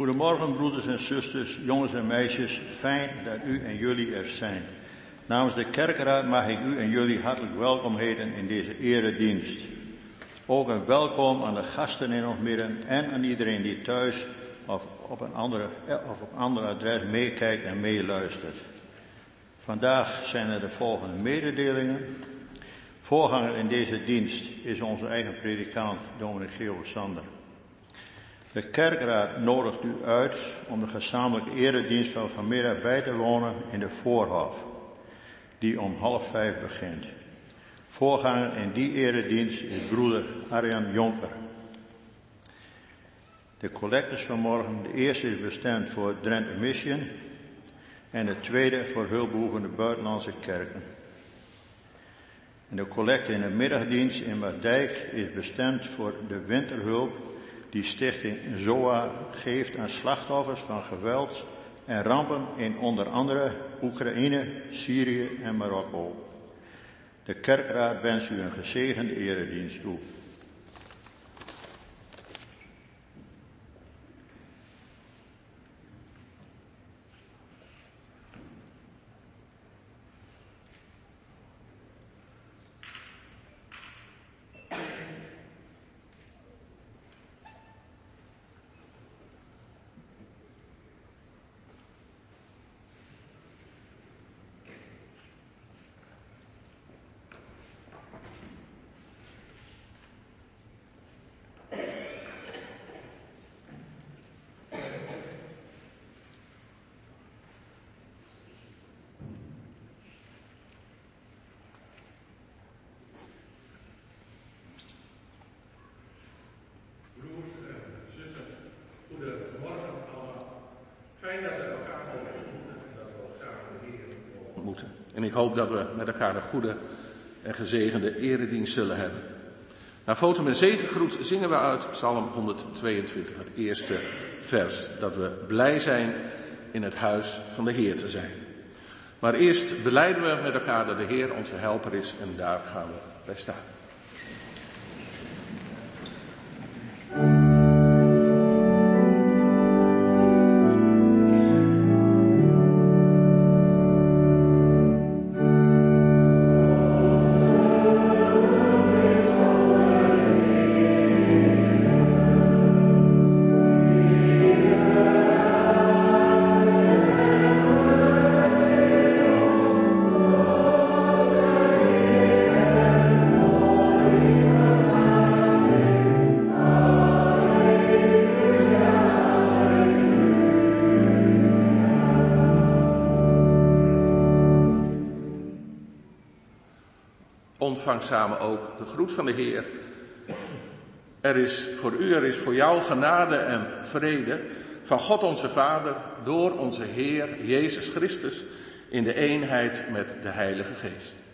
Goedemorgen, broeders en zusters, jongens en meisjes. Fijn dat u en jullie er zijn. Namens de kerkraad mag ik u en jullie hartelijk welkom heten in deze eredienst. Ook een welkom aan de gasten in ons midden en aan iedereen die thuis of op een andere, eh, of op een adres meekijkt en meeluistert. Vandaag zijn er de volgende mededelingen. Voorganger in deze dienst is onze eigen predikant, dominee Geo Sander. De kerkraad nodigt u uit om de gezamenlijke eredienst van vanmiddag bij te wonen in de Voorhof, die om half vijf begint. Voorganger in die eredienst is broeder Arjan Jonker. De collectors van morgen, de eerste is bestemd voor Drenthe Mission en de tweede voor hulpbehoevende buitenlandse kerken. En de collecte in de middagdienst in Maasdijk is bestemd voor de winterhulp die stichting ZOA geeft aan slachtoffers van geweld en rampen in onder andere Oekraïne, Syrië en Marokko. De kerkraad wenst u een gezegende eredienst toe. En ik hoop dat we met elkaar een goede en gezegende eredienst zullen hebben. Na foto met zegengroet zingen we uit Psalm 122, het eerste vers. Dat we blij zijn in het huis van de Heer te zijn. Maar eerst beleiden we met elkaar dat de Heer onze helper is en daar gaan we bij staan. Ontvang samen ook de groet van de Heer. Er is voor u, er is voor jou genade en vrede van God onze Vader door onze Heer Jezus Christus in de eenheid met de Heilige Geest.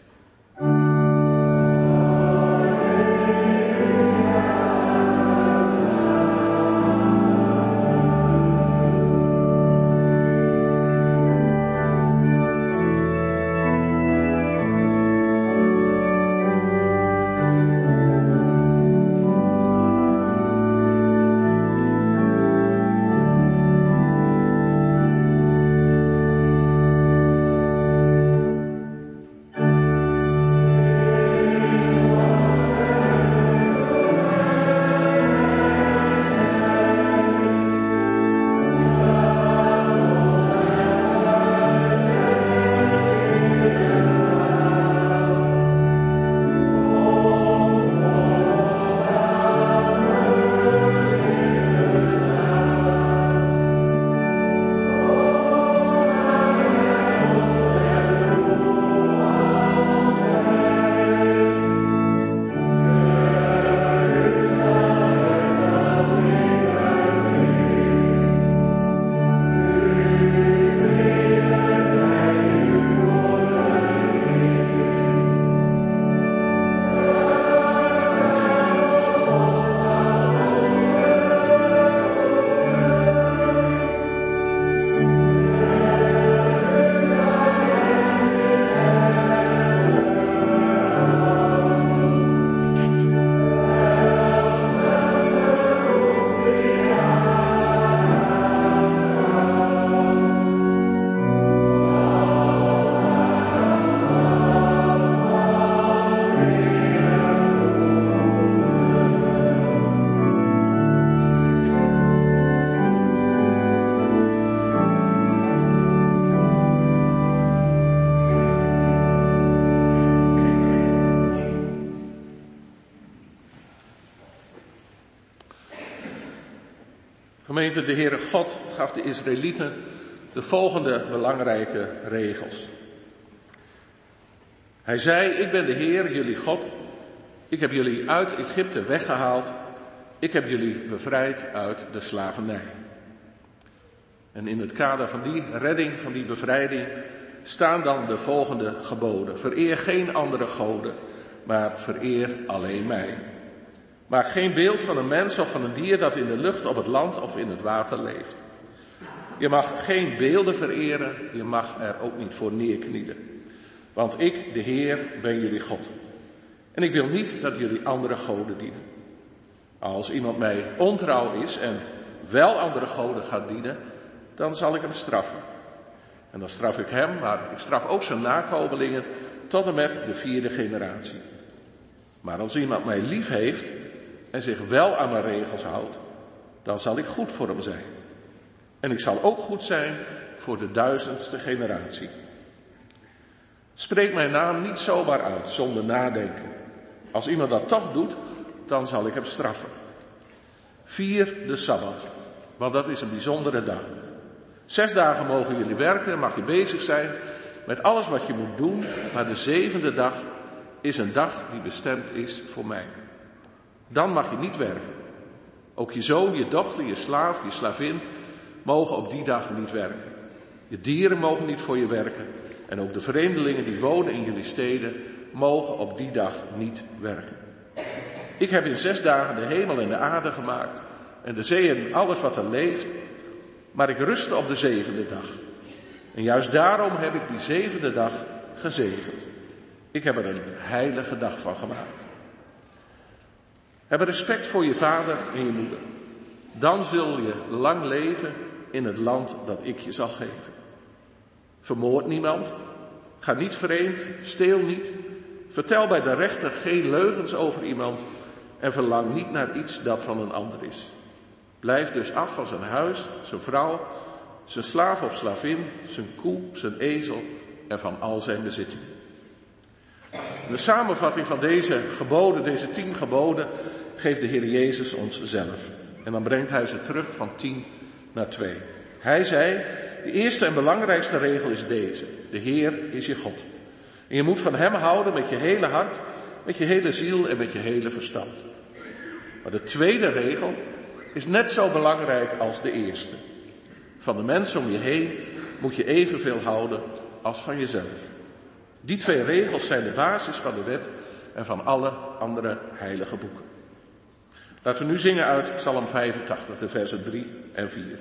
Gemeente, de Heere God gaf de Israëlieten de volgende belangrijke regels. Hij zei, ik ben de Heer, jullie God. Ik heb jullie uit Egypte weggehaald. Ik heb jullie bevrijd uit de slavernij. En in het kader van die redding, van die bevrijding, staan dan de volgende geboden. Vereer geen andere goden, maar vereer alleen mij. Maak geen beeld van een mens of van een dier dat in de lucht, op het land of in het water leeft. Je mag geen beelden vereren, je mag er ook niet voor neerknielen. Want ik, de Heer, ben jullie God. En ik wil niet dat jullie andere goden dienen. Als iemand mij ontrouw is en wel andere goden gaat dienen, dan zal ik hem straffen. En dan straf ik hem, maar ik straf ook zijn nakomelingen tot en met de vierde generatie. Maar als iemand mij lief heeft en zich wel aan mijn regels houdt, dan zal ik goed voor hem zijn. En ik zal ook goed zijn voor de duizendste generatie. Spreek mijn naam niet zomaar uit, zonder nadenken. Als iemand dat toch doet, dan zal ik hem straffen. Vier de Sabbat, want dat is een bijzondere dag. Zes dagen mogen jullie werken, mag je bezig zijn met alles wat je moet doen, maar de zevende dag is een dag die bestemd is voor mij. Dan mag je niet werken. Ook je zoon, je dochter, je slaaf, je slavin mogen op die dag niet werken. Je dieren mogen niet voor je werken. En ook de vreemdelingen die wonen in jullie steden mogen op die dag niet werken. Ik heb in zes dagen de hemel en de aarde gemaakt en de zee en alles wat er leeft. Maar ik rustte op de zevende dag. En juist daarom heb ik die zevende dag gezegend. Ik heb er een heilige dag van gemaakt. Heb respect voor je vader en je moeder. Dan zul je lang leven in het land dat ik je zal geven. Vermoord niemand. Ga niet vreemd. Steel niet. Vertel bij de rechter geen leugens over iemand. En verlang niet naar iets dat van een ander is. Blijf dus af van zijn huis, zijn vrouw, zijn slaaf of slavin, zijn koe, zijn ezel en van al zijn bezittingen. De samenvatting van deze geboden, deze tien geboden, geeft de Heer Jezus ons zelf. En dan brengt hij ze terug van tien naar twee. Hij zei, de eerste en belangrijkste regel is deze. De Heer is je God. En je moet van Hem houden met je hele hart, met je hele ziel en met je hele verstand. Maar de tweede regel is net zo belangrijk als de eerste. Van de mensen om je heen moet je evenveel houden als van jezelf. Die twee regels zijn de basis van de wet en van alle andere heilige boeken. Laten we nu zingen uit Psalm 85, de versen 3 en 4.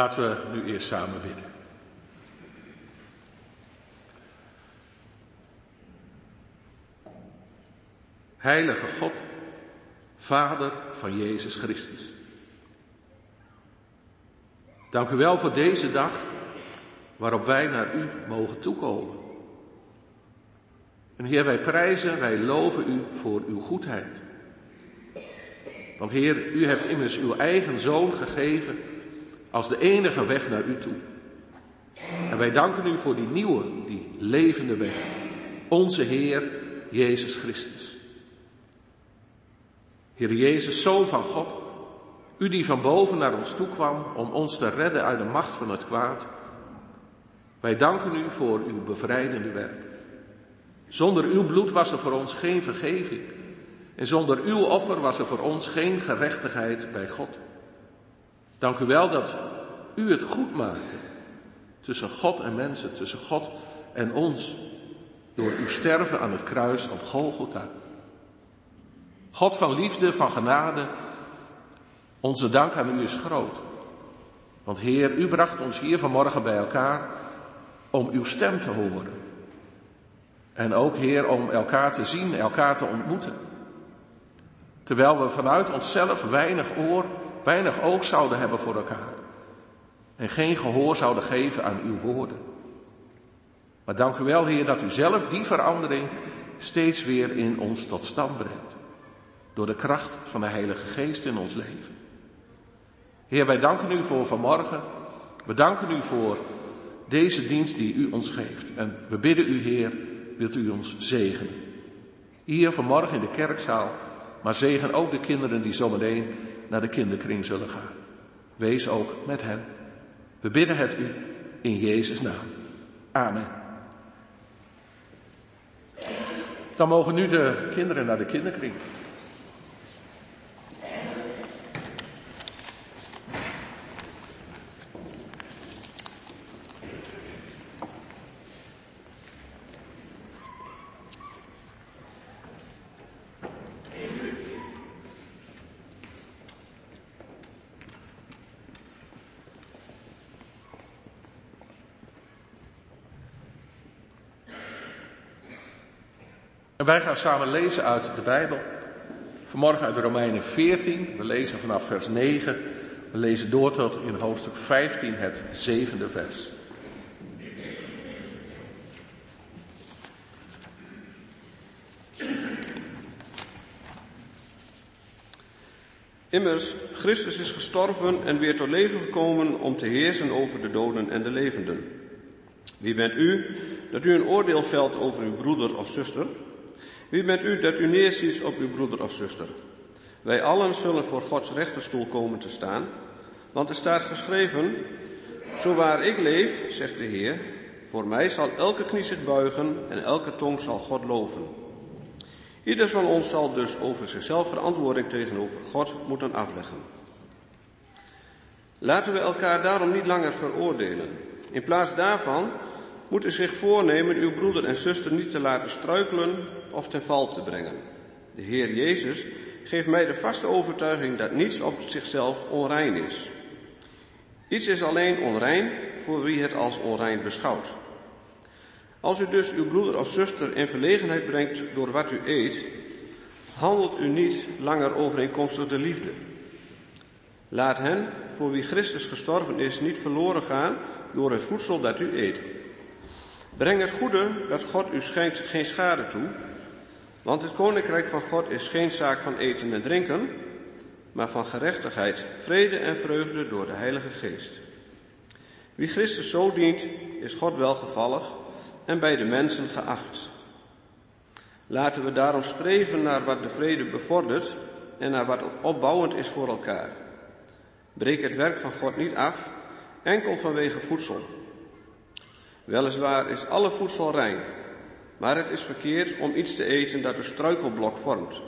Laten we nu eerst samen bidden. Heilige God, Vader van Jezus Christus. Dank u wel voor deze dag waarop wij naar u mogen toekomen. En Heer, wij prijzen, wij loven u voor uw goedheid. Want Heer, u hebt immers uw eigen zoon gegeven als de enige weg naar u toe. En wij danken u voor die nieuwe, die levende weg. Onze Heer Jezus Christus. Heer Jezus, Zoon van God, u die van boven naar ons toe kwam om ons te redden uit de macht van het kwaad. Wij danken u voor uw bevrijdende werk. Zonder uw bloed was er voor ons geen vergeving. En zonder uw offer was er voor ons geen gerechtigheid bij God. Dank u wel dat u het goed maakte tussen God en mensen, tussen God en ons, door uw sterven aan het kruis op Golgotha. God van liefde, van genade, onze dank aan u is groot. Want Heer, u bracht ons hier vanmorgen bij elkaar om uw stem te horen. En ook Heer, om elkaar te zien, elkaar te ontmoeten. Terwijl we vanuit onszelf weinig oor weinig oog zouden hebben voor elkaar. En geen gehoor zouden geven aan uw woorden. Maar dank u wel, Heer, dat u zelf die verandering steeds weer in ons tot stand brengt. Door de kracht van de Heilige Geest in ons leven. Heer, wij danken u voor vanmorgen. We danken u voor deze dienst die u ons geeft. En we bidden u, Heer, wilt u ons zegenen. Hier vanmorgen in de kerkzaal, maar zegen ook de kinderen die zometeen naar de kinderkring zullen gaan. Wees ook met hen. We bidden het u in Jezus' naam. Amen. Dan mogen nu de kinderen naar de kinderkring. Wij gaan samen lezen uit de Bijbel. Vanmorgen uit Romeinen 14. We lezen vanaf vers 9. We lezen door tot in hoofdstuk 15, het zevende vers. Immers, Christus is gestorven en weer tot leven gekomen om te heersen over de doden en de levenden. Wie bent u dat u een oordeel velt over uw broeder of zuster? Wie bent u dat u neerziet op uw broeder of zuster? Wij allen zullen voor Gods rechterstoel komen te staan, want er staat geschreven, zo waar ik leef, zegt de Heer, voor mij zal elke knie zich buigen en elke tong zal God loven. Ieder van ons zal dus over zichzelf verantwoording tegenover God moeten afleggen. Laten we elkaar daarom niet langer veroordelen. In plaats daarvan moet u zich voornemen uw broeder en zuster niet te laten struikelen of ten val te brengen. De Heer Jezus geeft mij de vaste overtuiging dat niets op zichzelf onrein is. Iets is alleen onrein voor wie het als onrein beschouwt. Als u dus uw broeder of zuster in verlegenheid brengt door wat u eet, handelt u niet langer overeenkomstig de liefde. Laat hen, voor wie Christus gestorven is, niet verloren gaan door het voedsel dat u eet. Breng het goede dat God u schenkt geen schade toe, want het koninkrijk van God is geen zaak van eten en drinken, maar van gerechtigheid, vrede en vreugde door de Heilige Geest. Wie Christus zo dient, is God welgevallig en bij de mensen geacht. Laten we daarom streven naar wat de vrede bevordert en naar wat opbouwend is voor elkaar. Breek het werk van God niet af, enkel vanwege voedsel. Weliswaar is alle voedsel rein, maar het is verkeerd om iets te eten dat een struikelblok vormt.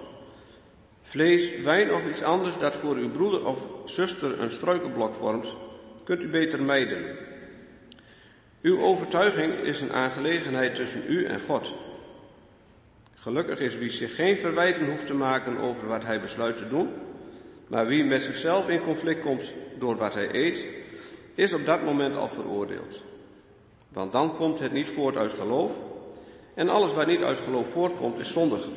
Vlees, wijn of iets anders dat voor uw broeder of zuster een struikelblok vormt, kunt u beter mijden. Uw overtuiging is een aangelegenheid tussen u en God. Gelukkig is wie zich geen verwijten hoeft te maken over wat hij besluit te doen, maar wie met zichzelf in conflict komt door wat hij eet, is op dat moment al veroordeeld. Want dan komt het niet voort uit geloof, en alles wat niet uit geloof voortkomt is zondig.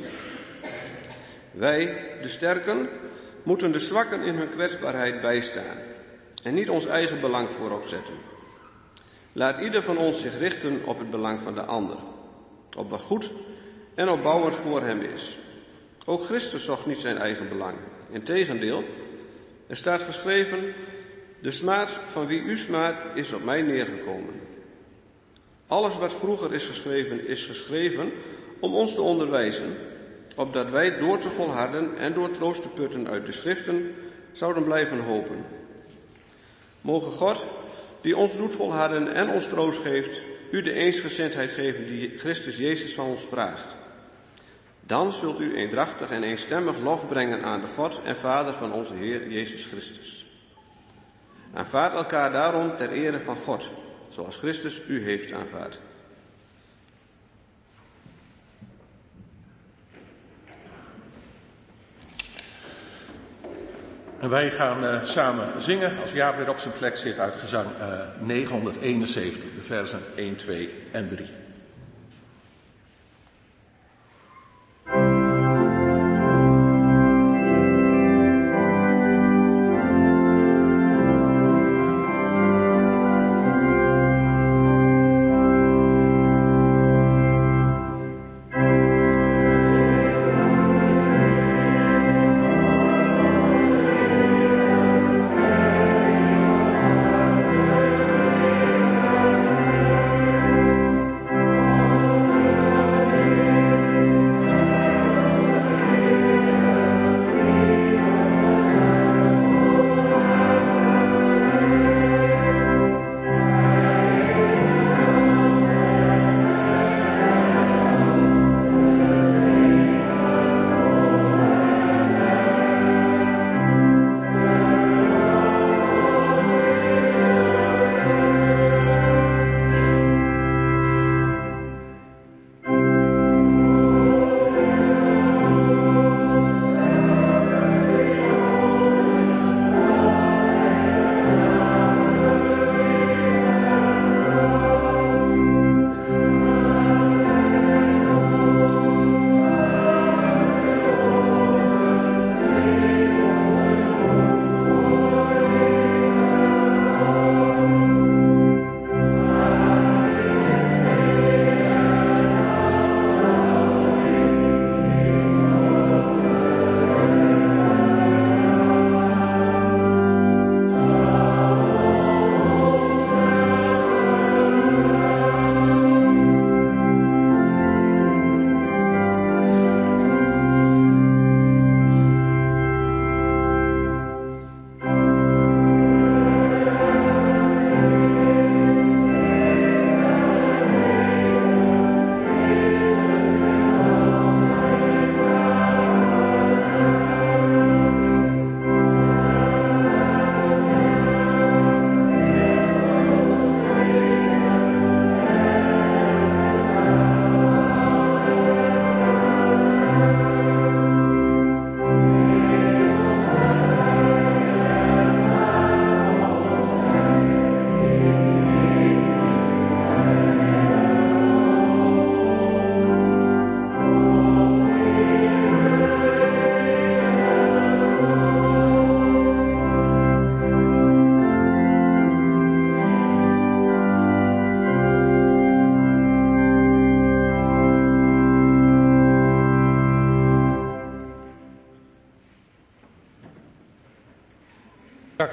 Wij, de sterken, moeten de zwakken in hun kwetsbaarheid bijstaan en niet ons eigen belang voorop zetten. Laat ieder van ons zich richten op het belang van de ander, op wat goed en opbouwend voor hem is. Ook Christus zocht niet zijn eigen belang. Integendeel, er staat geschreven, de smaad van wie u smaadt is op mij neergekomen. Alles wat vroeger is geschreven, is geschreven om ons te onderwijzen, opdat wij door te volharden en door troost te putten uit de schriften zouden blijven hopen. Mogen God, die ons doet volharden en ons troost geeft, u de eensgezindheid geven die Christus Jezus van ons vraagt. Dan zult u eendrachtig en eenstemmig lof brengen aan de God en Vader van onze Heer Jezus Christus. Aanvaard elkaar daarom ter ere van God, zoals Christus u heeft aanvaard. En wij gaan uh, samen zingen, als Jaap weer op zijn plek zit, uit gezang uh, 971, de versen 1, 2 en 3.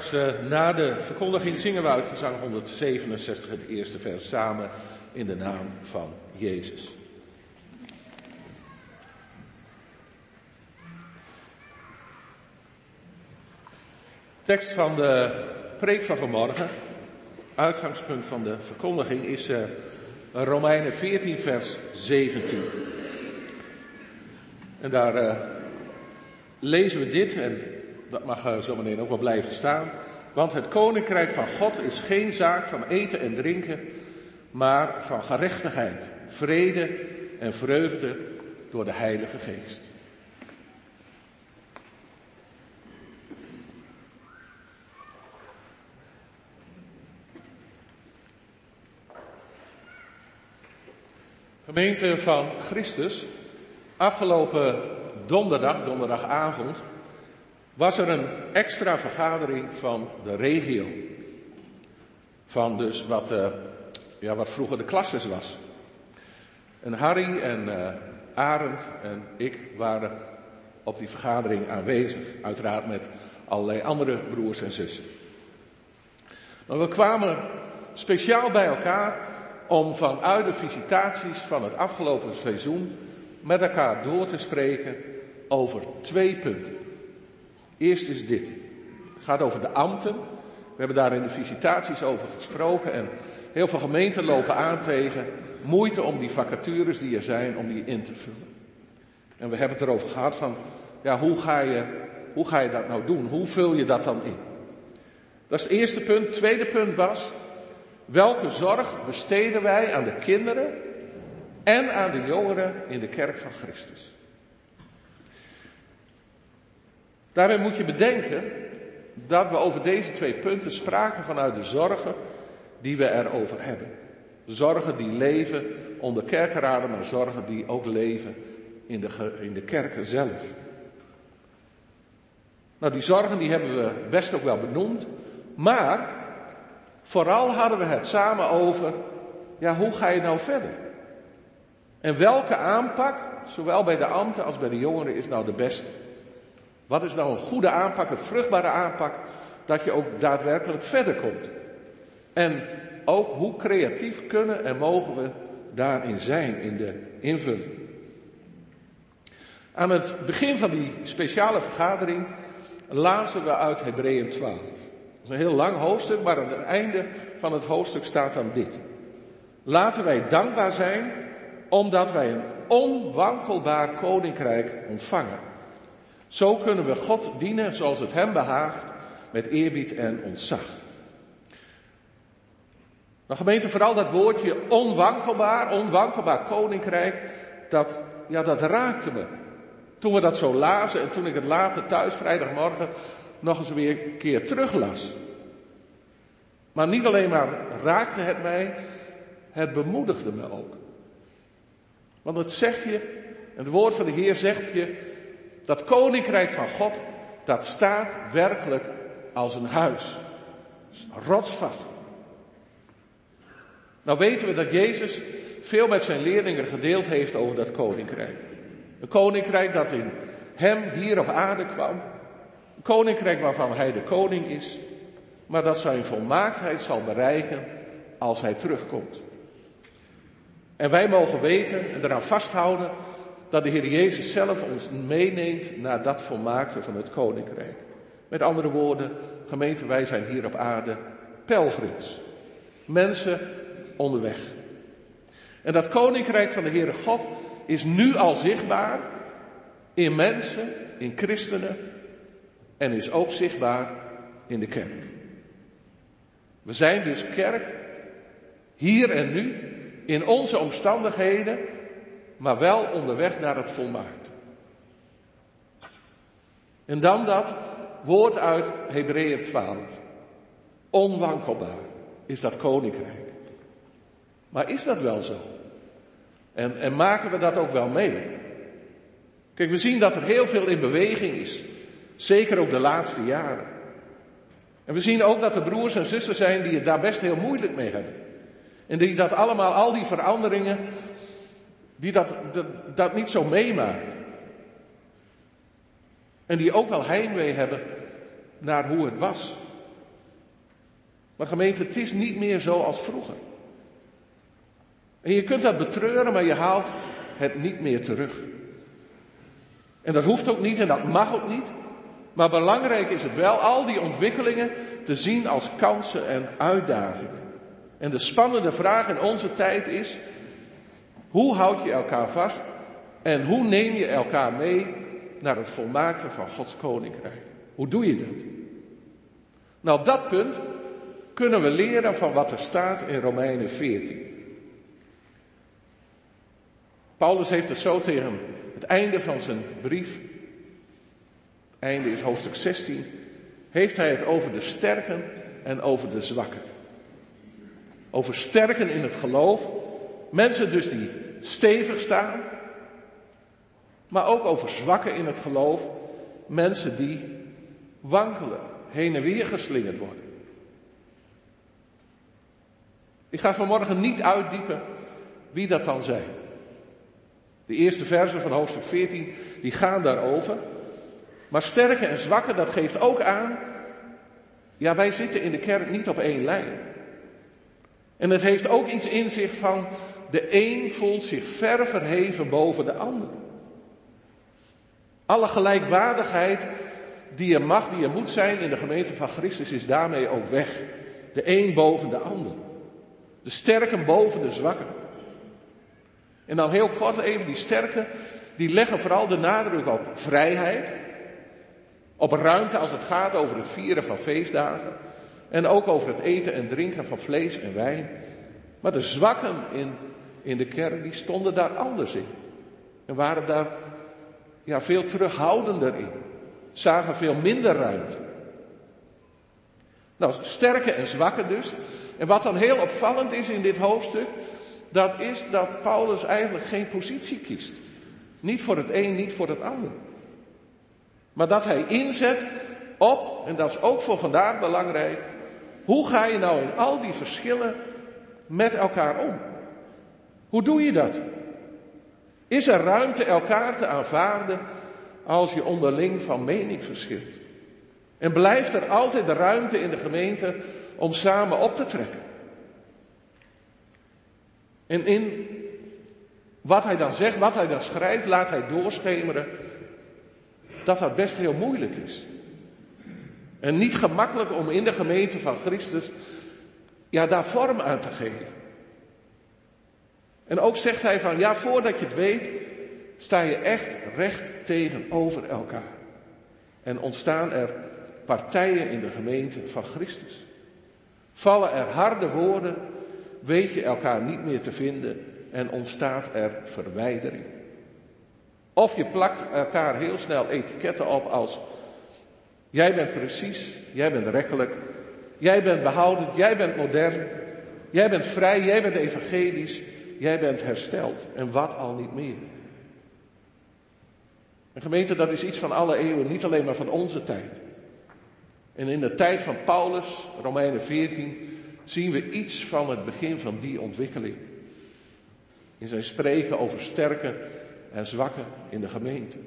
Straks uh, na de verkondiging zingen we uit gezang 167 het eerste vers samen in de naam van Jezus. Tekst van de preek van vanmorgen, uitgangspunt van de verkondiging, is uh, Romeinen 14, vers 17. En daar uh, lezen we dit, en dat mag uh, zo meteen ook wel blijven staan. Want het koninkrijk van God is geen zaak van eten en drinken, maar van gerechtigheid, vrede en vreugde door de Heilige Geest. Gemeente van Christus, afgelopen donderdag, donderdagavond, was er een extra vergadering van de regio. Van dus wat, uh, ja, wat vroeger de klasses was. En Harry en uh, Arend en ik waren op die vergadering aanwezig. Uiteraard met allerlei andere broers en zussen. Maar we kwamen speciaal bij elkaar om vanuit de visitaties van het afgelopen seizoen met elkaar door te spreken over twee punten. Eerst is dit. Het gaat over de ambten. We hebben daar in de visitaties over gesproken en heel veel gemeenten lopen aan tegen moeite om die vacatures die er zijn, om die in te vullen. En we hebben het erover gehad van, ja, hoe ga je, hoe ga je dat nou doen? Hoe vul je dat dan in? Dat is het eerste punt. Het tweede punt was, Welke zorg besteden wij aan de kinderen en aan de jongeren in de kerk van Christus? Daarbij moet je bedenken dat we over deze twee punten spraken vanuit de zorgen die we erover hebben. Zorgen die leven onder kerkenraden, maar zorgen die ook leven in de, in de kerken zelf. Nou, die zorgen die hebben we best ook wel benoemd, maar Vooral hadden we het samen over, ja, hoe ga je nou verder? En welke aanpak, zowel bij de ambten als bij de jongeren, is nou de beste? Wat is nou een goede aanpak, een vruchtbare aanpak, dat je ook daadwerkelijk verder komt? En ook hoe creatief kunnen en mogen we daarin zijn, in de invulling? Aan het begin van die speciale vergadering lazen we uit Hebreeën 12. Dat is een heel lang hoofdstuk, maar aan het einde van het hoofdstuk staat dan dit. Laten wij dankbaar zijn omdat wij een onwankelbaar koninkrijk ontvangen. Zo kunnen we God dienen zoals het hem behaagt, met eerbied en ontzag. Nou gemeente, vooral dat woordje onwankelbaar, onwankelbaar koninkrijk, dat, ja, dat raakte me. Toen we dat zo lazen en toen ik het later thuis, vrijdagmorgen, nog eens weer een keer teruglas. Maar niet alleen maar raakte het mij, het bemoedigde me ook. Want het zegt je, het woord van de Heer zegt je, dat koninkrijk van God, dat staat werkelijk als een huis. Rotsvast. Nou weten we dat Jezus veel met zijn leerlingen gedeeld heeft over dat koninkrijk. Een koninkrijk dat in hem hier op aarde kwam koninkrijk waarvan hij de koning is, maar dat zijn volmaaktheid zal bereiken als hij terugkomt. En wij mogen weten en eraan vasthouden dat de Heer Jezus zelf ons meeneemt naar dat volmaakte van het koninkrijk. Met andere woorden, gemeente, wij zijn hier op aarde pelgrims. Mensen onderweg. En dat koninkrijk van de Heere God is nu al zichtbaar in mensen, in christenen, en is ook zichtbaar in de kerk. We zijn dus kerk, hier en nu, in onze omstandigheden, maar wel onderweg naar het volmaakt. En dan dat woord uit Hebreeën 12. Onwankelbaar is dat koninkrijk. Maar is dat wel zo? En, en maken we dat ook wel mee? Kijk, we zien dat er heel veel in beweging is. Zeker ook de laatste jaren. En we zien ook dat er broers en zussen zijn die het daar best heel moeilijk mee hebben. En die dat allemaal, al die veranderingen, die dat, dat, dat niet zo meemaken. En die ook wel heimwee hebben naar hoe het was. Maar gemeente, het is niet meer zoals vroeger. En je kunt dat betreuren, maar je haalt het niet meer terug. En dat hoeft ook niet en dat mag ook niet. Maar belangrijk is het wel al die ontwikkelingen te zien als kansen en uitdagingen. En de spannende vraag in onze tijd is, hoe houd je elkaar vast en hoe neem je elkaar mee naar het volmaakte van Gods koninkrijk? Hoe doe je dat? Nou, op dat punt kunnen we leren van wat er staat in Romeinen 14. Paulus heeft het zo tegen het einde van zijn brief, einde is hoofdstuk 16, heeft hij het over de sterken en over de zwakken. Over sterken in het geloof, mensen dus die stevig staan, maar ook over zwakken in het geloof, mensen die wankelen, heen en weer geslingerd worden. Ik ga vanmorgen niet uitdiepen wie dat dan zijn. De eerste versen van hoofdstuk 14, die gaan daarover. Maar sterke en zwakke, dat geeft ook aan, ja, wij zitten in de kerk niet op één lijn. En het heeft ook iets in zich van, de een voelt zich ver verheven boven de ander. Alle gelijkwaardigheid die er mag, die er moet zijn in de gemeente van Christus is daarmee ook weg. De een boven de ander. De sterken boven de zwakken. En dan heel kort even, die sterken, die leggen vooral de nadruk op vrijheid. Op ruimte als het gaat over het vieren van feestdagen. En ook over het eten en drinken van vlees en wijn. Maar de zwakken in, in de kerk, die stonden daar anders in. En waren daar ja, veel terughoudender in. Zagen veel minder ruimte. Nou, sterke en zwakke dus. En wat dan heel opvallend is in dit hoofdstuk, dat is dat Paulus eigenlijk geen positie kiest. Niet voor het een, niet voor het ander. Maar dat hij inzet op, en dat is ook voor vandaag belangrijk, hoe ga je nou in al die verschillen met elkaar om? Hoe doe je dat? Is er ruimte elkaar te aanvaarden als je onderling van mening verschilt? En blijft er altijd de ruimte in de gemeente om samen op te trekken? En in wat hij dan zegt, wat hij dan schrijft, laat hij doorschemeren dat dat best heel moeilijk is. En niet gemakkelijk om in de gemeente van Christus, ja, daar vorm aan te geven. En ook zegt hij van, ja, voordat je het weet, sta je echt recht tegenover elkaar. En ontstaan er partijen in de gemeente van Christus. Vallen er harde woorden, weet je elkaar niet meer te vinden en ontstaat er verwijdering. Of je plakt elkaar heel snel etiketten op als jij bent precies, jij bent rekkelijk, jij bent behoudend, jij bent modern, jij bent vrij, jij bent evangelisch, jij bent hersteld en wat al niet meer. Een gemeente, dat is iets van alle eeuwen, niet alleen maar van onze tijd. En in de tijd van Paulus, Romeinen 14, zien we iets van het begin van die ontwikkeling. In zijn spreken over sterke en zwakke in de gemeente.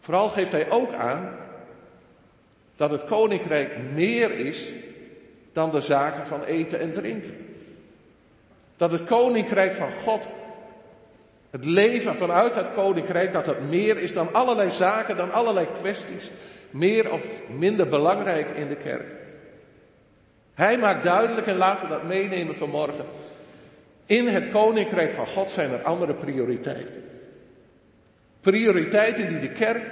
Vooral geeft hij ook aan dat het koninkrijk meer is dan de zaken van eten en drinken. Dat het koninkrijk van God, het leven vanuit het koninkrijk, dat het meer is dan allerlei zaken, dan allerlei kwesties, meer of minder belangrijk in de kerk. Hij maakt duidelijk, en laten we dat meenemen vanmorgen, in het koninkrijk van God zijn er andere prioriteiten. Prioriteiten die de kerk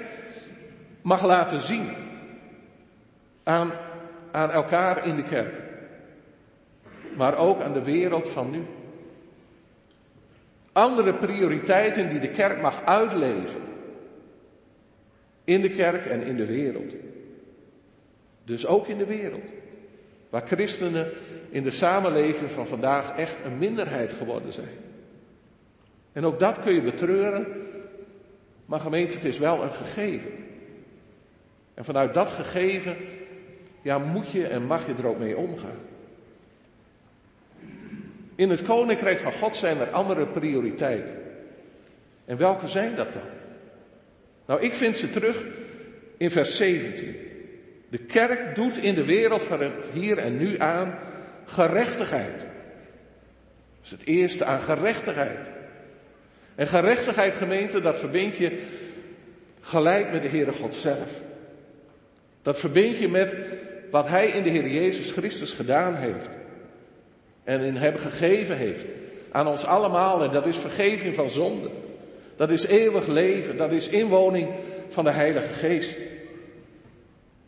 mag laten zien aan, aan elkaar in de kerk, maar ook aan de wereld van nu. Andere prioriteiten die de kerk mag uitleven in de kerk en in de wereld. Dus ook in de wereld. Waar christenen in de samenleving van vandaag echt een minderheid geworden zijn. En ook dat kun je betreuren, maar gemeente, het is wel een gegeven. En vanuit dat gegeven, ja, moet je en mag je er ook mee omgaan. In het koninkrijk van God zijn er andere prioriteiten. En welke zijn dat dan? Nou, ik vind ze terug in vers 17. De kerk doet in de wereld van het hier en nu aan gerechtigheid. Dat is het eerste aan gerechtigheid. En gerechtigheid gemeente, dat verbind je gelijk met de Heere God zelf. Dat verbind je met wat Hij in de Heer Jezus Christus gedaan heeft. En in Hem gegeven heeft. Aan ons allemaal. En dat is vergeving van zonde. Dat is eeuwig leven. Dat is inwoning van de Heilige Geest.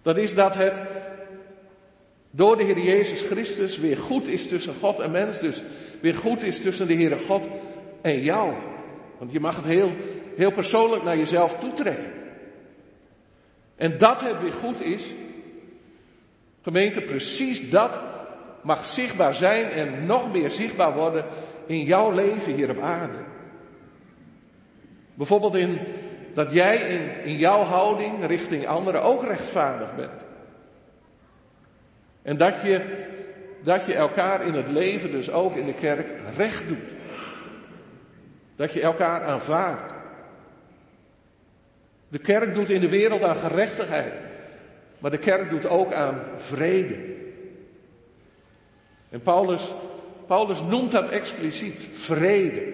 Dat is dat het door de Heer Jezus Christus weer goed is tussen God en mens. Dus weer goed is tussen de Heere God en jou. Want je mag het heel, heel persoonlijk naar jezelf toetrekken. En dat het weer goed is, gemeente, precies dat mag zichtbaar zijn en nog meer zichtbaar worden in jouw leven hier op aarde. Bijvoorbeeld in dat jij in, in jouw houding richting anderen ook rechtvaardig bent. En dat je, dat je elkaar in het leven, dus ook in de kerk, recht doet. Dat je elkaar aanvaardt. De kerk doet in de wereld aan gerechtigheid. Maar de kerk doet ook aan vrede. En Paulus, Paulus noemt dat expliciet vrede.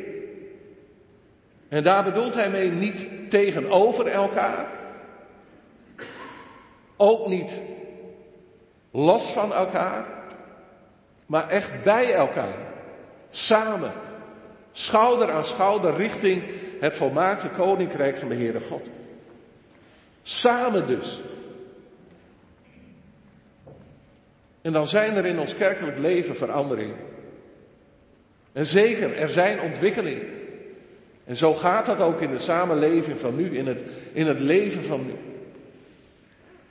En daar bedoelt hij mee niet tegenover elkaar. Ook niet los van elkaar. Maar echt bij elkaar. Samen. Schouder aan schouder richting het volmaakte koninkrijk van de Heere God. Samen dus. En dan zijn er in ons kerkelijk leven veranderingen. En zeker, er zijn ontwikkelingen. En zo gaat dat ook in de samenleving van nu, in het, in het leven van nu.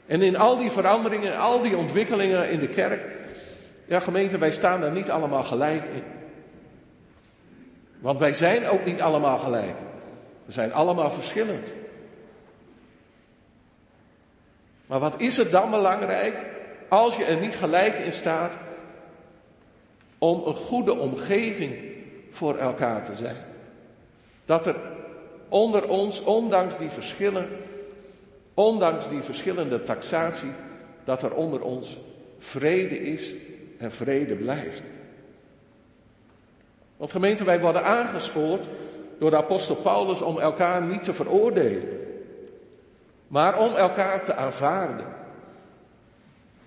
En in al die veranderingen, al die ontwikkelingen in de kerk, ja gemeente, wij staan daar niet allemaal gelijk in. Want wij zijn ook niet allemaal gelijk. We zijn allemaal verschillend. Maar wat is het dan belangrijk als je er niet gelijk in staat om een goede omgeving voor elkaar te zijn? Dat er onder ons, ondanks die verschillen, ondanks die verschillende taxatie, dat er onder ons vrede is en vrede blijft. Want gemeente, wij worden aangespoord door de apostel Paulus om elkaar niet te veroordelen, maar om elkaar te aanvaarden.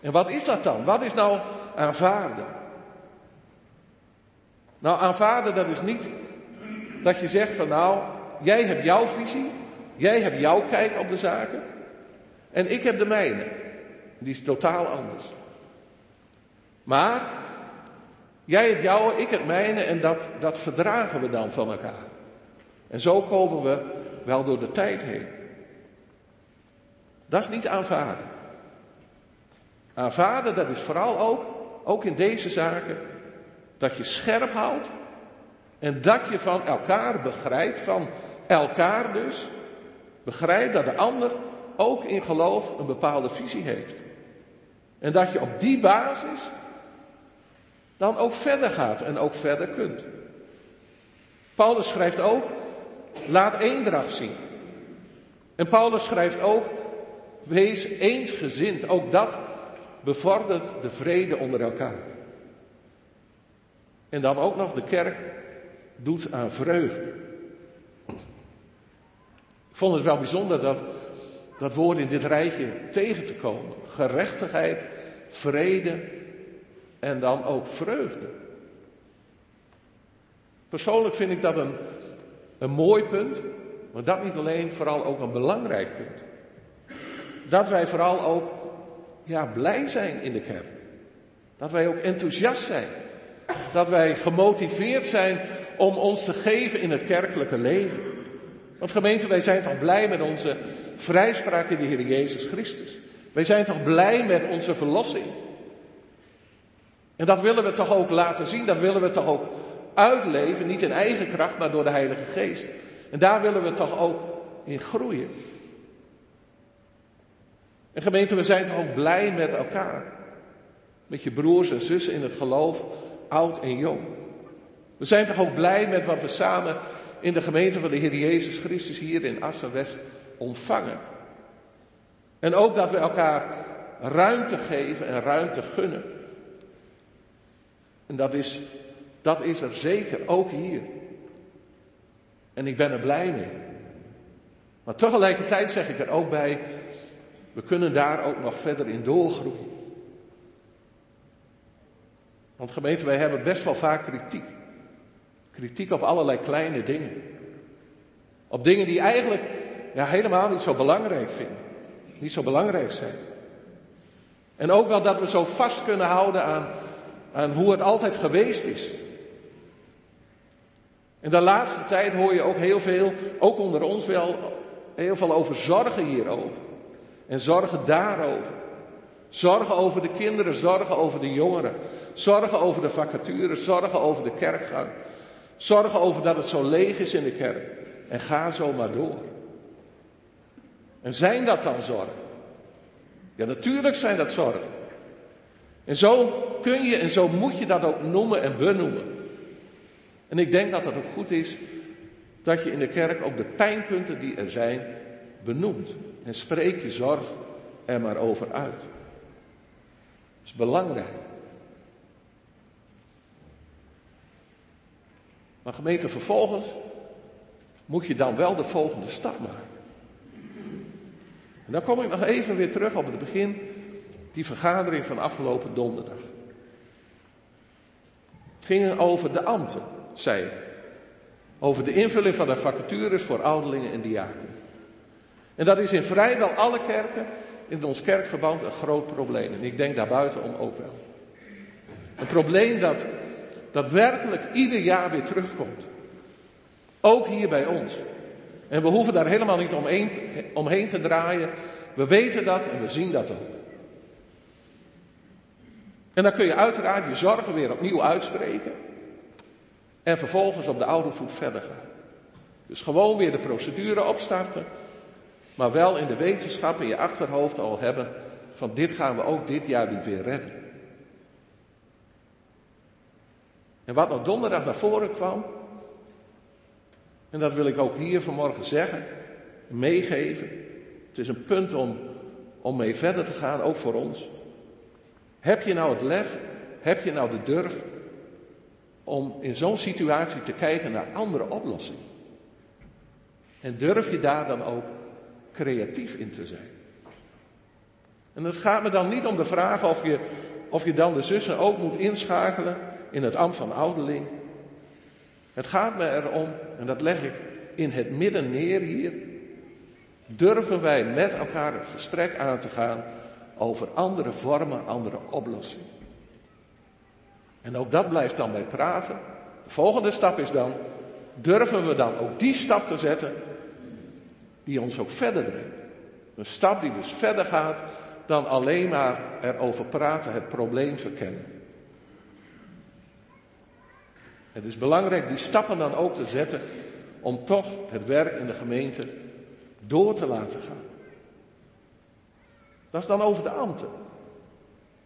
En wat is dat dan? Wat is nou aanvaarden? Nou, aanvaarden dat is niet dat je zegt van nou, jij hebt jouw visie, jij hebt jouw kijk op de zaken en ik heb de mijne. Die is totaal anders. Maar jij hebt jouw, ik het mijne en dat, dat verdragen we dan van elkaar. En zo komen we wel door de tijd heen. Dat is niet aanvaarden. Aanvaarden, dat is vooral ook, ook in deze zaken, dat je scherp houdt en dat je van elkaar begrijpt, van elkaar dus, begrijpt dat de ander ook in geloof een bepaalde visie heeft. En dat je op die basis dan ook verder gaat en ook verder kunt. Paulus schrijft ook, laat eendracht zien. En Paulus schrijft ook, wees eensgezind. Ook dat bevordert de vrede onder elkaar. En dan ook nog de kerk doet aan vreugde. Ik vond het wel bijzonder dat dat woord in dit rijtje tegen te komen. Gerechtigheid, vrede en dan ook vreugde. Persoonlijk vind ik dat een, een mooi punt, maar dat niet alleen, vooral ook een belangrijk punt. Dat wij vooral ook ja, blij zijn in de kerk. Dat wij ook enthousiast zijn. Dat wij gemotiveerd zijn om ons te geven in het kerkelijke leven. Want gemeente, wij zijn toch blij met onze vrijspraak in de Heer Jezus Christus. Wij zijn toch blij met onze verlossing. En dat willen we toch ook laten zien, dat willen we toch ook uitleven, niet in eigen kracht, maar door de Heilige Geest. En daar willen we toch ook in groeien. En gemeente, we zijn toch ook blij met elkaar. Met je broers en zussen in het geloof, oud en jong. We zijn toch ook blij met wat we samen in de gemeente van de Heer Jezus Christus hier in Assen West ontvangen. En ook dat we elkaar ruimte geven en ruimte gunnen. En dat is, dat is er zeker ook hier. En ik ben er blij mee. Maar tegelijkertijd zeg ik er ook bij, we kunnen daar ook nog verder in doorgroeien. Want gemeente, wij hebben best wel vaak kritiek. Kritiek op allerlei kleine dingen. Op dingen die eigenlijk ja, helemaal niet zo belangrijk vinden. Niet zo belangrijk zijn. En ook wel dat we zo vast kunnen houden aan, aan hoe het altijd geweest is. En de laatste tijd hoor je ook heel veel, ook onder ons wel, heel veel over zorgen hierover. En zorgen daarover. Zorgen over de kinderen, zorgen over de jongeren. Zorgen over de vacatures, zorgen over de kerkgang. Zorgen over dat het zo leeg is in de kerk. En ga zo maar door. En zijn dat dan zorgen? Ja, natuurlijk zijn dat zorgen. En zo kun je en zo moet je dat ook noemen en benoemen. En ik denk dat het ook goed is dat je in de kerk ook de pijnpunten die er zijn benoemt. En spreek je zorg er maar over uit. Dat is belangrijk. Maar gemeente, vervolgens moet je dan wel de volgende stap maken. En dan kom ik nog even weer terug op het begin, die vergadering van afgelopen donderdag. Het ging over de ambten, zei ik. Over de invulling van de vacatures voor ouderlingen en diaken. En dat is in vrijwel alle kerken in ons kerkverband een groot probleem. En ik denk daarbuitenom ook wel. Een probleem dat, dat werkelijk ieder jaar weer terugkomt. Ook hier bij ons. En we hoeven daar helemaal niet omheen, omheen te draaien. We weten dat en we zien dat ook. En dan kun je uiteraard je zorgen weer opnieuw uitspreken. En vervolgens op de oude voet verder gaan. Dus gewoon weer de procedure opstarten. Maar wel in de wetenschap in je achterhoofd al hebben van dit gaan we ook dit jaar niet weer redden. En wat nog donderdag naar voren kwam, en dat wil ik ook hier vanmorgen zeggen, meegeven. Het is een punt om, om mee verder te gaan, ook voor ons. Heb je nou het lef, heb je nou de durf om in zo'n situatie te kijken naar andere oplossingen? En durf je daar dan ook creatief in te zijn? En het gaat me dan niet om de vraag of je, of je dan de zussen ook moet inschakelen in het ambt van ouderling. Het gaat me erom, en dat leg ik in het midden neer hier, durven wij met elkaar het gesprek aan te gaan over andere vormen, andere oplossingen. En ook dat blijft dan bij praten. De volgende stap is dan, durven we dan ook die stap te zetten die ons ook verder brengt. Een stap die dus verder gaat dan alleen maar erover praten, het probleem verkennen. Het is belangrijk die stappen dan ook te zetten om toch het werk in de gemeente door te laten gaan. Dat is dan over de ambten.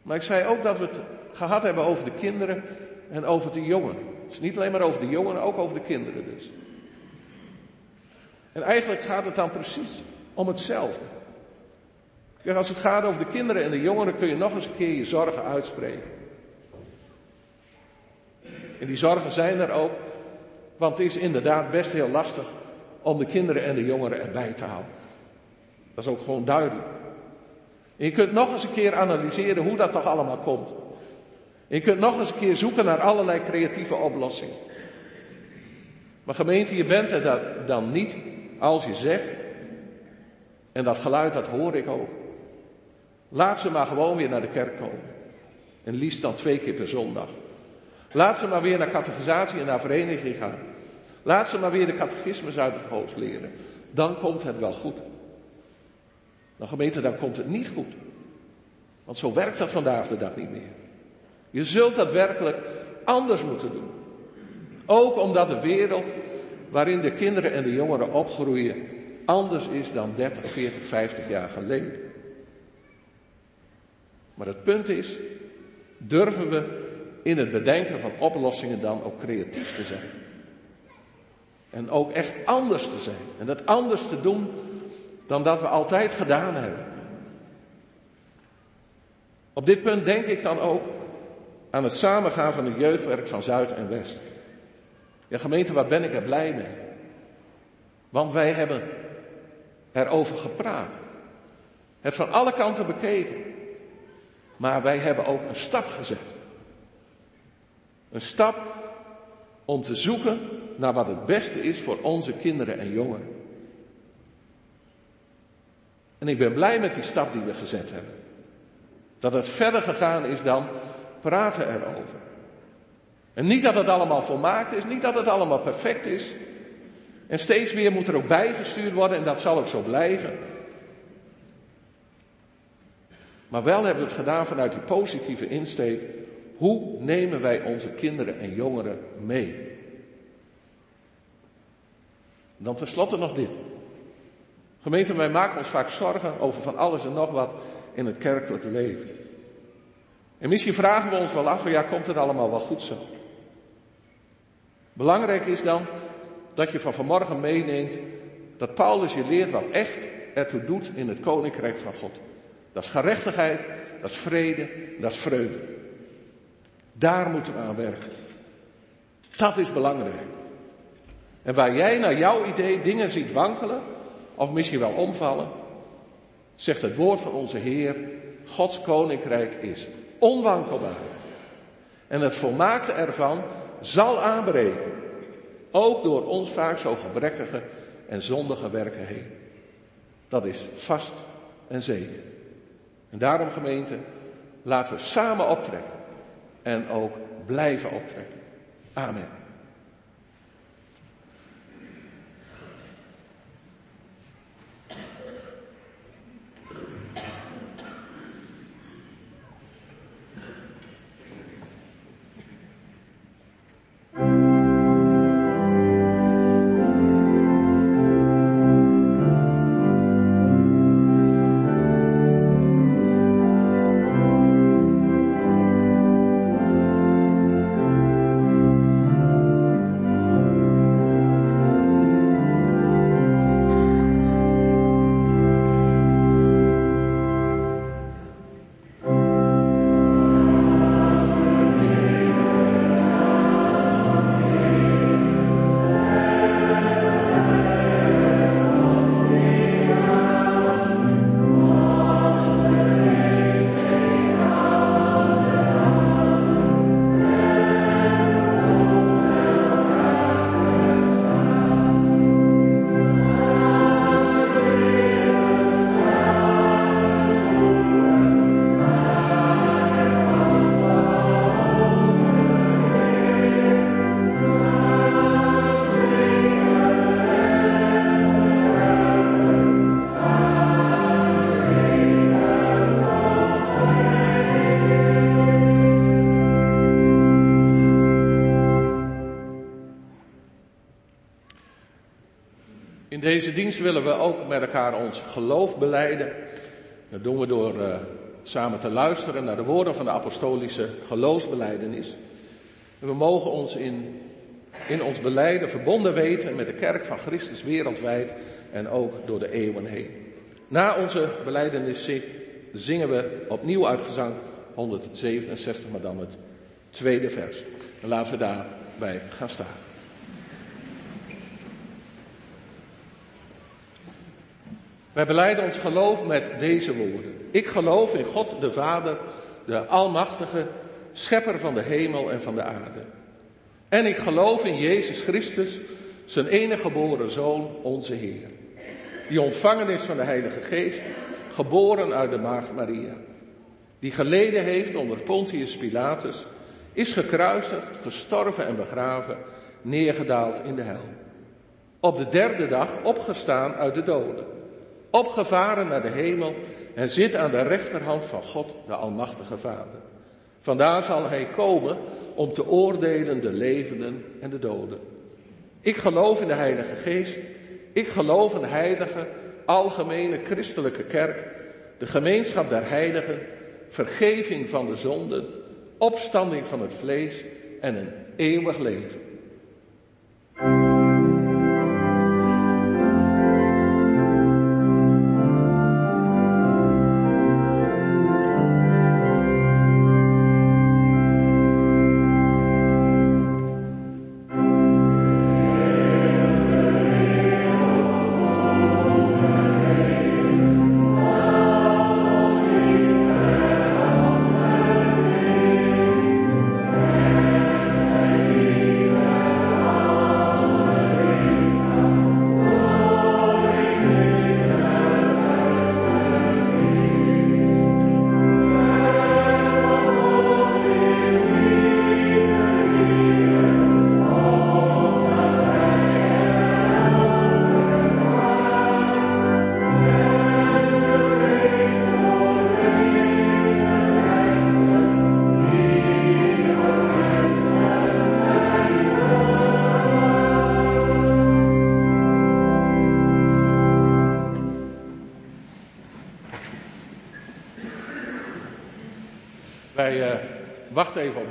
Maar ik zei ook dat we het gehad hebben over de kinderen en over de jongeren. Dus niet alleen maar over de jongeren, ook over de kinderen dus. En eigenlijk gaat het dan precies om hetzelfde. Kijk, als het gaat over de kinderen en de jongeren kun je nog eens een keer je zorgen uitspreken. En die zorgen zijn er ook, want het is inderdaad best heel lastig om de kinderen en de jongeren erbij te houden. Dat is ook gewoon duidelijk. En je kunt nog eens een keer analyseren hoe dat toch allemaal komt. En je kunt nog eens een keer zoeken naar allerlei creatieve oplossingen. Maar gemeente, je bent er dan niet als je zegt, en dat geluid dat hoor ik ook. Laat ze maar gewoon weer naar de kerk komen. En liefst dan twee keer per zondag. Laat ze maar weer naar catechisatie en naar vereniging gaan. Laat ze maar weer de catechismus uit het hoofd leren. Dan komt het wel goed. Nou gemeente, dan komt het niet goed. Want zo werkt dat vandaag de dag niet meer. Je zult dat werkelijk anders moeten doen. Ook omdat de wereld waarin de kinderen en de jongeren opgroeien anders is dan 30, 40, 50 jaar geleden. Maar het punt is, durven we in het bedenken van oplossingen dan ook creatief te zijn. En ook echt anders te zijn. En dat anders te doen dan dat we altijd gedaan hebben. Op dit punt denk ik dan ook aan het samengaan van het jeugdwerk van Zuid en West. Ja, gemeente, waar ben ik er blij mee? Want wij hebben erover gepraat. Het van alle kanten bekeken. Maar wij hebben ook een stap gezet. Een stap om te zoeken naar wat het beste is voor onze kinderen en jongeren. En ik ben blij met die stap die we gezet hebben. Dat het verder gegaan is dan praten erover. En niet dat het allemaal volmaakt is, niet dat het allemaal perfect is. En steeds weer moet er ook bijgestuurd worden en dat zal ook zo blijven. Maar wel hebben we het gedaan vanuit die positieve insteek. Hoe nemen wij onze kinderen en jongeren mee? Dan tenslotte nog dit. Gemeente, wij maken ons vaak zorgen over van alles en nog wat in het kerkelijke leven. En misschien vragen we ons wel af, ja, komt het allemaal wel goed zo? Belangrijk is dan dat je van vanmorgen meeneemt dat Paulus je leert wat echt ertoe doet in het koninkrijk van God. Dat is gerechtigheid, dat is vrede, dat is vreugde. Daar moeten we aan werken. Dat is belangrijk. En waar jij naar jouw idee dingen ziet wankelen, of misschien wel omvallen, zegt het woord van onze Heer, Gods koninkrijk is onwankelbaar. En het volmaakte ervan zal aanbreken. Ook door ons vaak zo gebrekkige en zondige werken heen. Dat is vast en zeker. En daarom gemeente, laten we samen optrekken. En ook blijven optrekken. Amen. Deze dienst willen we ook met elkaar ons geloof beleiden. Dat doen we door uh, samen te luisteren naar de woorden van de apostolische geloofsbeleidenis. En we mogen ons in, in ons beleiden verbonden weten met de kerk van Christus wereldwijd en ook door de eeuwen heen. Na onze beleidenis zingen we opnieuw uit gezang 167, maar dan het tweede vers. En laten we daarbij gaan staan. Wij beleiden ons geloof met deze woorden. Ik geloof in God de Vader, de Almachtige, Schepper van de hemel en van de aarde. En ik geloof in Jezus Christus, zijn enige geboren Zoon, onze Heer. Die ontvangen is van de Heilige Geest, geboren uit de Maagd Maria. Die geleden heeft onder Pontius Pilatus, is gekruisigd, gestorven en begraven, neergedaald in de hel. Op de derde dag opgestaan uit de doden opgevaren naar de hemel en zit aan de rechterhand van God, de Almachtige Vader. Vandaar zal hij komen om te oordelen de levenden en de doden. Ik geloof in de Heilige Geest. Ik geloof in de heilige, algemene christelijke kerk, de gemeenschap der heiligen, vergeving van de zonden, opstanding van het vlees en een eeuwig leven.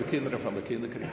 Kinderen van de kinderkring.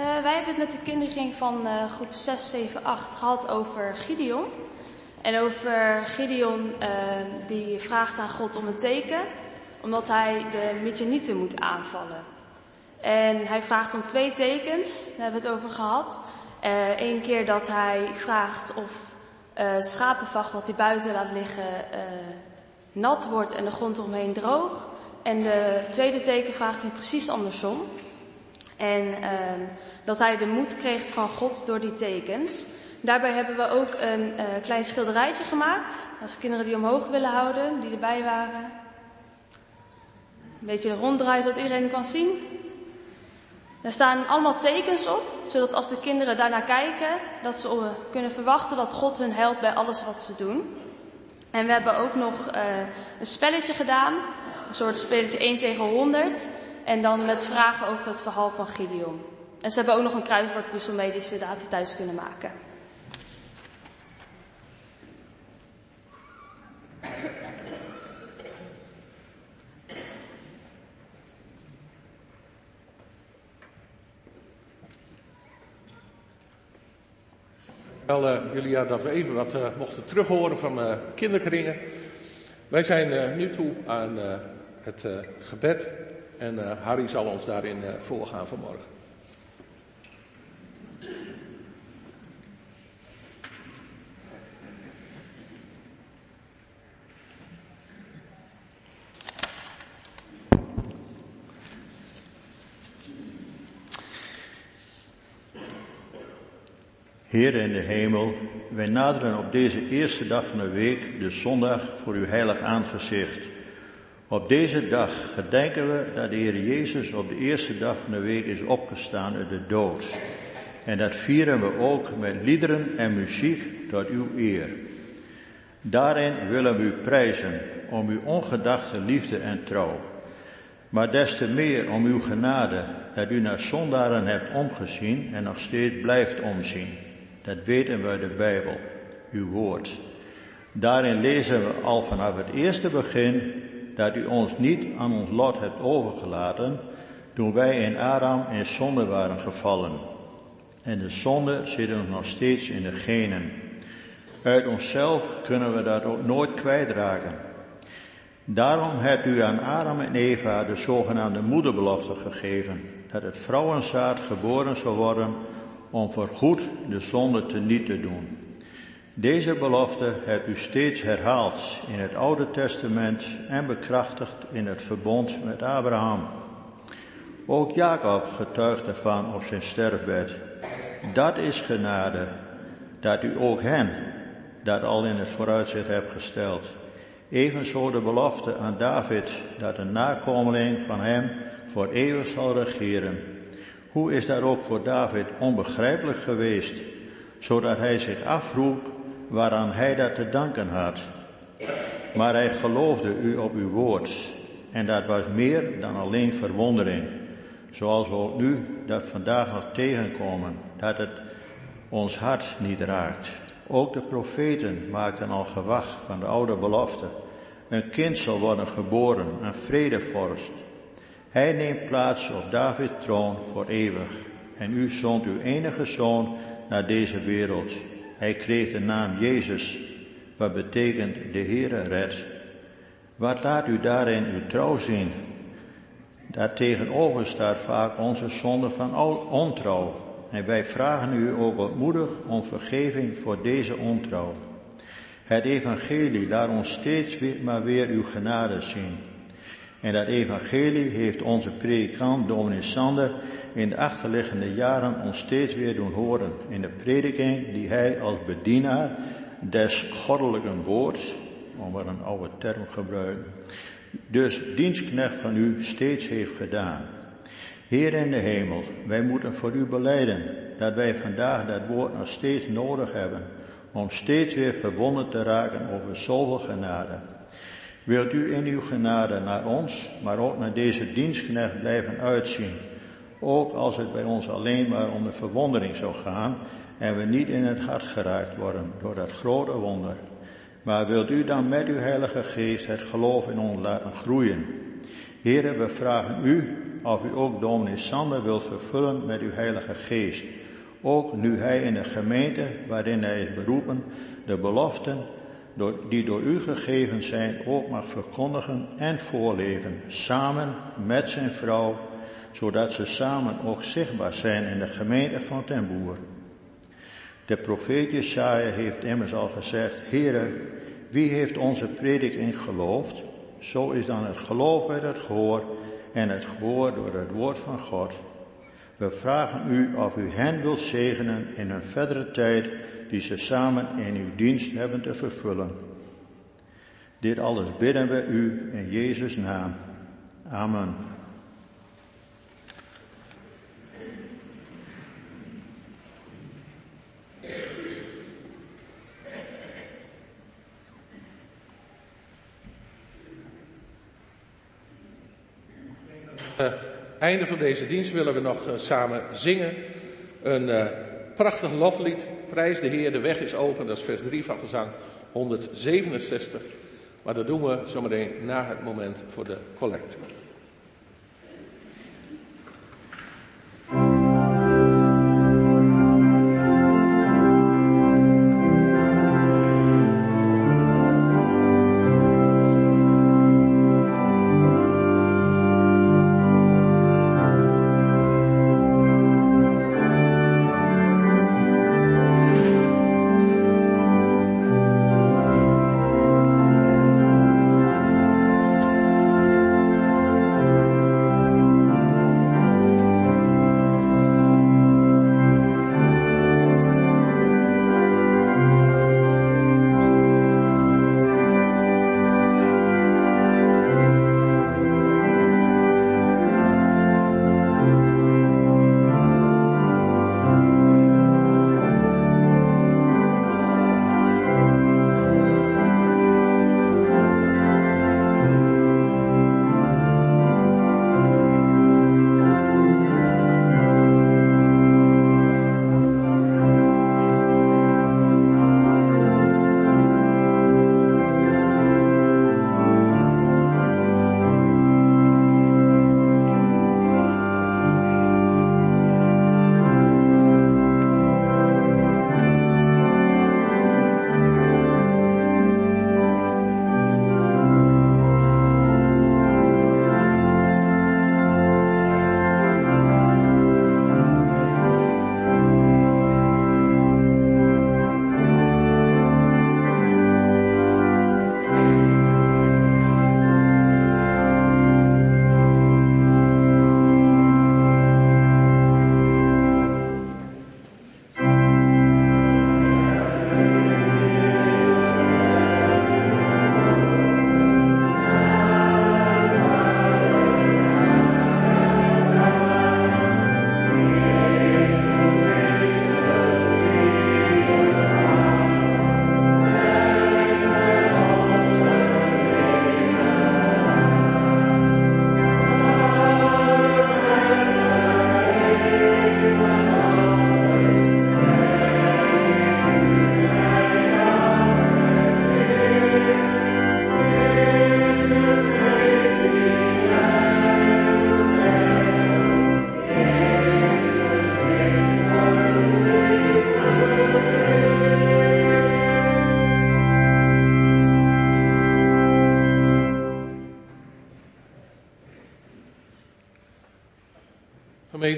Wij hebben het met de kinderen van uh, groep 6, 7, 8 gehad over Gideon. En over Gideon uh, die vraagt aan God om een teken, omdat hij de Midjanieten moet aanvallen. En hij vraagt om twee tekens, daar hebben we het over gehad. Eén uh, keer dat hij vraagt of het schapenvacht wat hij buiten laat liggen nat wordt en de grond omheen droog. En de tweede teken vraagt hij precies andersom. En dat hij de moed kreeg van God door die tekens. Daarbij hebben we ook een uh, klein schilderijtje gemaakt. Als kinderen die omhoog willen houden, die erbij waren. Een beetje ronddraaien zodat iedereen kan zien. Daar staan allemaal tekens op, zodat als de kinderen daarnaar kijken, dat ze uh, kunnen verwachten dat God hun helpt bij alles wat ze doen. En we hebben ook nog uh, een spelletje gedaan, een soort spelletje 1 tegen 100. En dan met vragen over het verhaal van Gideon. En ze hebben ook nog een kruiswoordpuzzel mee die ze later thuis kunnen maken. Wel, uh, Julia, dat we even wat uh, mochten terughoren van uh, kinderkringen. Wij zijn nu toe aan het gebed en Harry zal ons daarin voorgaan vanmorgen. Heer in de hemel, wij naderen op deze eerste dag van de week, de zondag, voor uw heilig aangezicht. Op deze dag gedenken we dat de Heer Jezus op de eerste dag van de week is opgestaan uit de dood. En dat vieren we ook met liederen en muziek tot uw eer. Daarin willen we u prijzen om uw ongedachte liefde en trouw. Maar des te meer om uw genade dat u naar zondaren hebt omgezien en nog steeds blijft omzien. Dat weten we uit de Bijbel, uw woord. Daarin lezen we al vanaf het eerste begin dat u ons niet aan ons lot hebt overgelaten toen wij in Adam in zonde waren gevallen. En de zonde zit ons nog steeds in de genen. Uit onszelf kunnen we dat ook nooit kwijtraken. Daarom hebt u aan Adam en Eva de zogenaamde moederbelofte gegeven, dat het vrouwenzaad geboren zou worden om voorgoed de zonde te niet te doen. Deze belofte hebt u steeds herhaald in het Oude Testament en bekrachtigd in het verbond met Abraham. Ook Jacob getuigt ervan op zijn sterfbed. Dat is genade, dat u ook hen dat al in het vooruitzicht hebt gesteld. Evenzo de belofte aan David dat een nakomeling van hem voor eeuwig zal regeren. Hoe is dat ook voor David onbegrijpelijk geweest, zodat hij zich afvroeg waaraan hij dat te danken had. Maar hij geloofde u op uw woord en dat was meer dan alleen verwondering, zoals we nu dat vandaag nog tegenkomen, dat het ons hart niet raakt. Ook de profeten maakten al gewacht van de oude belofte. Een kind zal worden geboren, een vredevorst. Hij neemt plaats op Davids troon voor eeuwig. En u zond uw enige zoon naar deze wereld. Hij kreeg de naam Jezus, wat betekent de Heere red. Wat laat u daarin uw trouw zien? Daar tegenover staat vaak onze zonde van ontrouw. En wij vragen u ook ootmoedig om vergeving voor deze ontrouw. Het evangelie laat ons steeds weer, maar weer uw genade zien. En dat evangelie heeft onze predikant dominee Sander in de achterliggende jaren ons steeds weer doen horen in de prediking die hij als bedienaar des goddelijke woords, om maar een oude term gebruiken, dus dienstknecht van u steeds heeft gedaan. Heer in de hemel, wij moeten voor u beleiden dat wij vandaag dat woord nog steeds nodig hebben om steeds weer verbonden te raken over zoveel genade. Wilt u in uw genade naar ons, maar ook naar deze dienstknecht blijven uitzien, ook als het bij ons alleen maar om de verwondering zou gaan en we niet in het hart geraakt worden door dat grote wonder. Maar wilt u dan met uw Heilige Geest het geloof in ons laten groeien? Heren, we vragen u of u ook dominee Sander wilt vervullen met uw Heilige Geest. Ook nu hij in de gemeente waarin hij is beroepen de beloften die door u gegeven zijn ook mag verkondigen en voorleven, samen met zijn vrouw, zodat ze samen ook zichtbaar zijn in de gemeente van ten Boer. De profeet Jesaja heeft immers al gezegd, Heere, wie heeft onze prediking geloofd? Zo is dan het geloof uit het gehoor en het gehoor door het woord van God. We vragen u of u hen wilt zegenen in een verdere tijd die ze samen in uw dienst hebben te vervullen. Dit alles bidden we u in Jezus' naam. Amen. Einde van deze dienst willen we nog uh, samen zingen. Een uh, prachtig loflied. Prijs de Heer, de weg is open. Dat is vers 3 van gezang 167. Maar dat doen we zometeen na het moment voor de collecte.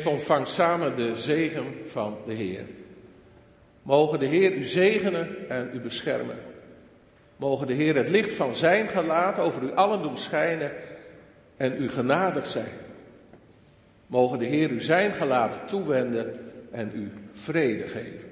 Gemeente ontvangt samen de zegen van de Heer. Mogen de Heer u zegenen en u beschermen. Mogen de Heer het licht van zijn gelaat over u allen doen schijnen en u genadig zijn. Mogen de Heer u zijn gelaat toewenden en u vrede geven.